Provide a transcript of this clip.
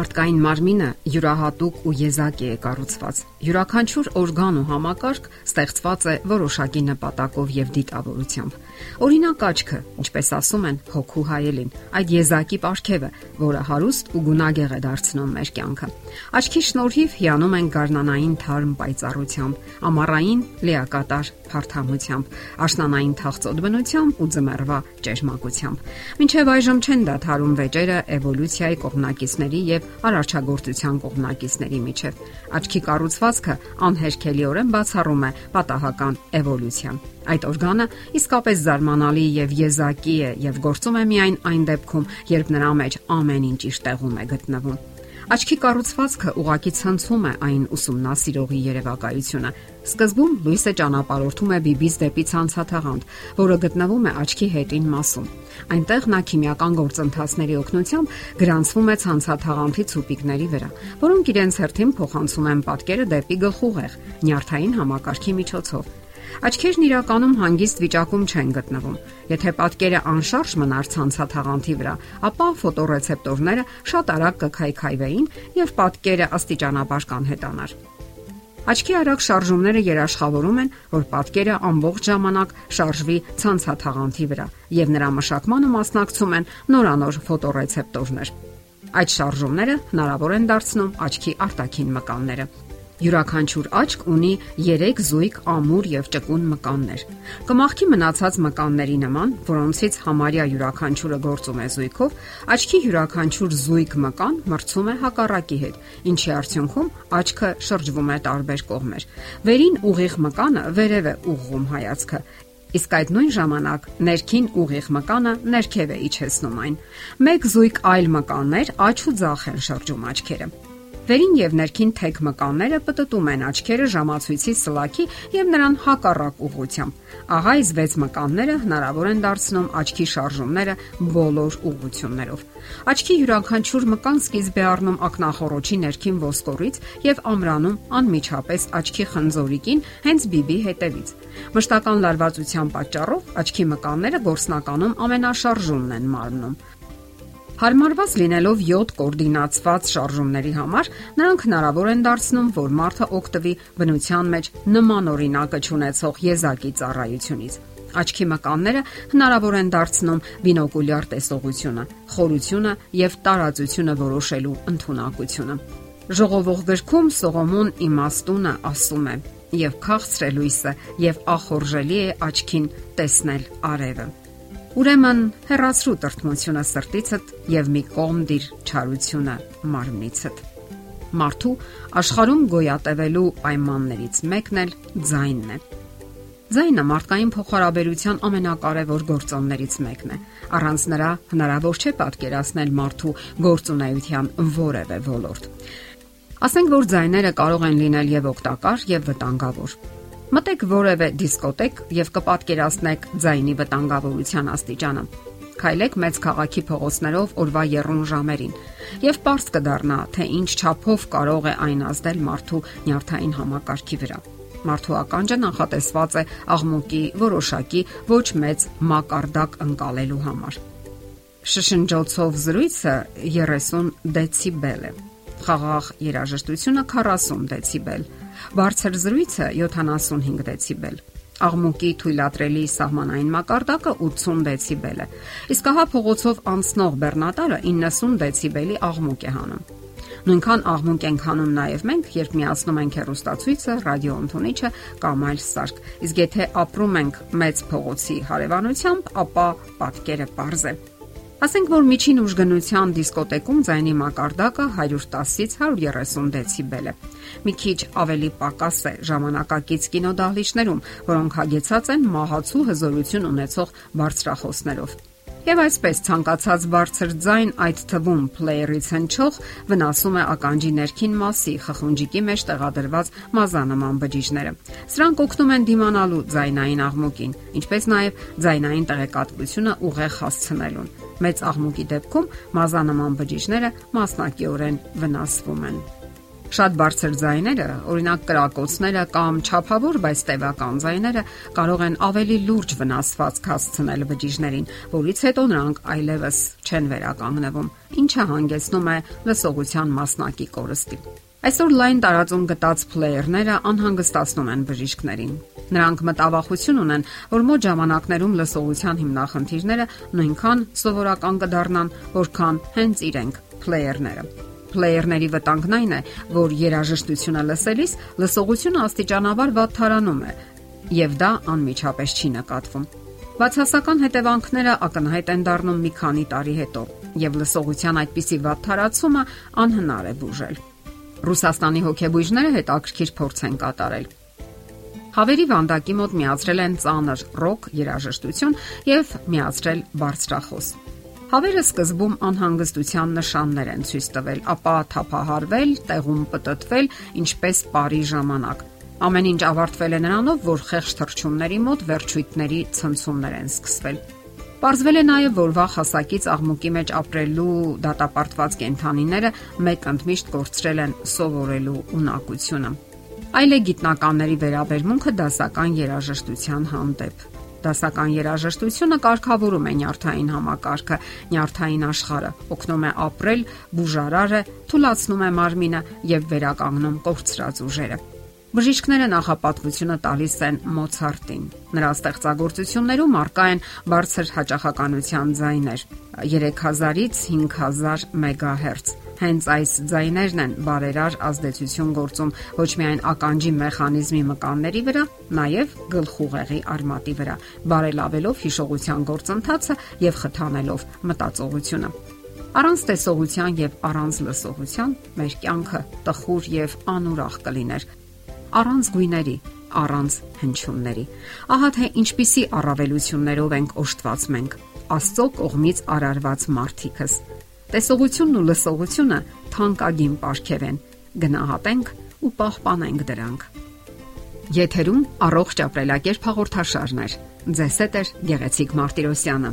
Մարդկային մարմինը յուրահատուկ ու եզակի է կառուցված։ Յուրաքանչյուր օրգան ու համակարգ ստեղծված է որոշակի նպատակով եւ դիտավորությամբ։ Օրինակ աչքը, ինչպես ասում են, հոգու հայելին, այդ եզակի ապարքևը, որը հարուստ ու գունագեղ է դարձնում մեր կյանքը։ Աչքի շնորհիվ հիանում են գարնանային թարմ պայծառությամբ, ամառային լիակատար փարթամությամբ, աշնանային թախծոտ բնությամբ ու ձմեռվա ճերմակությամբ։ Մինչև այժմ չեն դադարում վեճերը էվոլյուցիայի կողմնակիցների եւ արարչագործության կողմնակիցների միջև։ Աչքի կառուցվածքը անհերքելիորեն բացառում է պատահական էվոլյուցիան։ Այդ օրգանը իսկապես զարմանալի եւ եզակի է եւ գործում է միայն այն դեպքում, երբ նրա մեջ ամեն ինչ իր տեղում է գտնվում։ Աչքի կառուցվածքը ուղակի ցնցում է այն ուսումնասիրողի երևակայությունը։ Սկզբում լույսը ճանապարհորդում է բիբից դեպի ցանցաթաղանթ, որը գտնվում է աչքի հետին մասում։ Այնտեղ նա քիմիական գործընթացների օգնությամբ գրանցվում է ցանցաթաղանթի ցուպիկների վրա, որոնք իրենց հերթին փոխանցում են պատկերը դեպի գլխուղեղ, նյարդային համակարգի միջոցով։ Աչքերն իրականում հանգիստ վիճակում չեն գտնվում։ Եթե պատկերը անշարժ մնար ցանցաթաղանթի վրա, ապա ֆոտոռեցեպտորները շատ արագ կքայքայվեին եւ պատկերը աստիճանաբար կանհետանար։ Աչքի արագ շարժումները երաշխավորում են, որ պատկերը ամբողջ ժամանակ շարժվի ցանցաթաղանթի վրա եւ նրա մշակմանը մասնակցում են նորանոր ֆոտոռեցեպտորներ։ Այդ շարժումները հնարավոր են դարձնում աչքի արտաքին մկանները։ Յուրաքանչյուր աչք ունի 3 զույգ ամուր եւ ճկուն մկաններ։ Կմախքի մնացած մկանների նման, որոնցից համարյա յուրաքանչյուրը գործում է զույգով, աչքի յուրաքանչյուր զույգ մկան մրցում է հակառակի հետ, ինչի արդյունքում աչքը շրջվում է տարբեր կողմեր։ Վերին ուղիղ մկանը վերև է ուղղում հայացքը, Իսկ այդ նույն ժամանակ ներքին ուղիղ մկանը ներքև է իջեցնում այն։ Մեկ զույգ այլ մկաններ աչ ու ձախ են շրջում աչքերը։ Վերին եւ ներքին թեք մկանները պտտում են աչքերը ժամացույցի սլաքի եւ նրան հակառակ ուղությամբ։ Ահա այս 6 մկանները հնարավոր են դարձնում աչքի շարժումները բոլոր ուղություններով։ Աչքի յուրաքանչյուր մկան սկիզբ է առնում ակնախորոչի ներքին ոսկորից եւ ամրանում անմիջապես աչքի խնձորիկին հենց բիբի հետևից։ Մշտական լարվածության պատճառով աչքի մկանները գործնականում ամենաշարժումն են մարմնում։ Հարմարված լինելով 7 կոորդինացված շարժումների համար, նրանք հնարավոր են դարձնում, որ մարդը օգտվի բնության մեջ նման օրինակը ճանաչող եզակի ծառայությունից։ Աչքի մկանները հնարավոր են դարձնում բինոկուլյար տեսողությունը, խորությունը եւ տարածությունը որոշելու ընտունակությունը։ Ժողովող գրքում Սողոմոն իմաստունը ասում է. եւ քաղցրելույսը եւ ախորժելի է աչքին տեսնել արևը։ Ուրեմն հեռացրու տրտմությունը սրտիցդ եւ մի կողմ դիր չարությունը մարմնիցդ։ Մարդու աշխարհում գոյատևելու պայմաններից մեկն էլ ձայնն է։ Ձայնը մարդկային փոխհարաբերության ամենակարևոր գործոններից մեկն է։ Առանց նրա հնարավոր չէ պատկերացնել մարդու գործունեության որևէ ոլորտ։ Ասենք որ ձայները կարող են լինել եւ օգտակար եւ վտանգավոր։ Մտեք որևէ դիսկոտեկ եւ կպատկերացնեք ձայնի վտանգավորության աստիճանը։ Քայլեք մեծ քաղաքի փողոցներով օրվա երրուն ժամերին եւ པարզ կդառնա, թե ինչ չափով կարող է այն ազդել մարդու նյարդային համակարգի վրա։ Մարդու ականջը նախատեսված է աղմուկի որոշակի ոչ մեծ մակարդակ ընկալելու համար։ Շշնջոցով զրույցը 30 դեցիբել է։ Խաղաղ երաժշտությունը 40 դեցիբել Բարձր զրույցը 75 դեցիբել։ Աղմուկի թույլատրելի սահմանային մակարդակը 80 դեցիբել է։ Իսկ ահա փողոցով անցնող բեռնատարը 90 դեցիբելի աղմուկ է հանում։ Նույնքան աղմուկ ենք հանում նաև մենք, երբ միացնում ենք հեռուստացույցը, ռադիոընթունիչը կամ այլ սարք։ Իսկ եթե ապրում ենք մեծ փողոցի հարևանությամբ, ապա պատկերը པարզ է։ Ասենք որ միջին ուժգնության դիսկոտեկում ձայնի մակարդակը 110-ից 130 դեցիբել է։ Մի քիչ ավելի պակաս է ժամանակակից կինոդահլիճներում, որոնք հագեցած են մահացու հզորություն ունեցող բարձրախոսներով։ Եվ այսպես ցանկացած բարձր ձայն այդ թվում փլեյերից հնչող վնասում է ականջի ներքին մասի խխունջիկի մեջ տեղադրված մազանման բջիջները։ Սրանք օգնում են դիմանալու ձայնային աղմուկին, ինչպես նաև ձայնային տեղեկատվությունը ուղեղ հասցնելուն։ Մեծ աղմուկի դեպքում մազանման բջիջները մասնակիորեն վնասվում են։ Շատ բարձր ձայները, օրինակ կրակոցները կամ չափավոր, բայց տևական ձայները կարող են ավելի լուրջ վնասվածք հասցնել բջիջներին, որից հետո նրանք այլևս չեն վերականգնվում, ինչը հանգեցնում է լսողության մասնակի կորստի։ Այսօր լայն տարածում գտած փլեյերները անհանգստացնում են բժիշկներին։ Նրանք մտավախություն ունեն, որ մոտ ժամանակներում լսողության հիմնախնդիրները նույնքան սովորական կդառնան, որքան հենց իրենք փլեյերները։ Փլեյերների վտանգն այն է, որ երաժշտությունը լսելիս լսողությունը աստիճանաբար վատթարանում է, եւ դա անմիջապես չի նկատվում։ Բացասական հետևանքները ակնհայտ են դառնում մի քանի տարի հետո, եւ լսողության այդպիսի վատթարացումը անհնար է բուժել։ Ռուսաստանի հոգեբույժները հետաքրքիր փորձ են կատարել։ Հավերի վանդակի մոտ միացրել են ծանր ռոք երաժշտություն եւ միացրել բարձրախոս։ Հավերը սկզբում անհանգստության նշաններ են ցույց տվել, ապա թափահարվել, տեղում պտտվել, ինչպես բարի ժամանակ։ Ամեն ինչ ավարտվել է նրանով, որ խեղճ թրջունների մոտ վերջույթների ցնցումներ են սկսվել։ Պարզվել է նաև, որ վաղ հասակից աղմուկի մեջ ապրելու դատապարտված կենթանիները մեկ ընդմիշտ կորցրել են սովորելու ունակությունը։ Այլ է գիտնականների վերաբերմունքը դասական երաժշտության հանդեպ Դասական երաժշտությունը կարգավորում է նյարդային համակարգը, նյարդային աշխարհը, օգնում է ապրել, բուժարար է, թույլատնում է մարմինը եւ վերականգնում կորցրած ուժերը։ Բժիշկները նախապատվությունը տալիս են Մոցարտին։ Նրա ստեղծագործություններում արկա են բարձր հաճախականության ձայներ՝ 3000-ից 5000 մեգահերց Հենց այս ձայներն են բարերար ազդեցություն գործում ոչ միայն ականջի մեխանիզմի մկանների վրա, նաև գլխուղեղի արմատի վրա, բարելավելով հիշողության գործընթացը եւ խթանելով մտածողությունը։ Առանց տեսողության եւ առանց լսողության մեր կյանքը տխուր եւ անուրախ կլիներ։ Առանց գույների, առանց հնչյունների։ Ահա թե ինչպիսի առավելություններով ենք օժտված մենք։ Աստծո կողմից արարված մարդիկս Տեսողությունն ու լսողությունը թանկագին ապարքև են։ Գնահատենք ու պահպանենք դրանք։ Եթերում առողջ ապրելակերպ հաղորդաշարն է։ Ձեզ հետ է Գեղեցիկ Մարտիրոսյանը։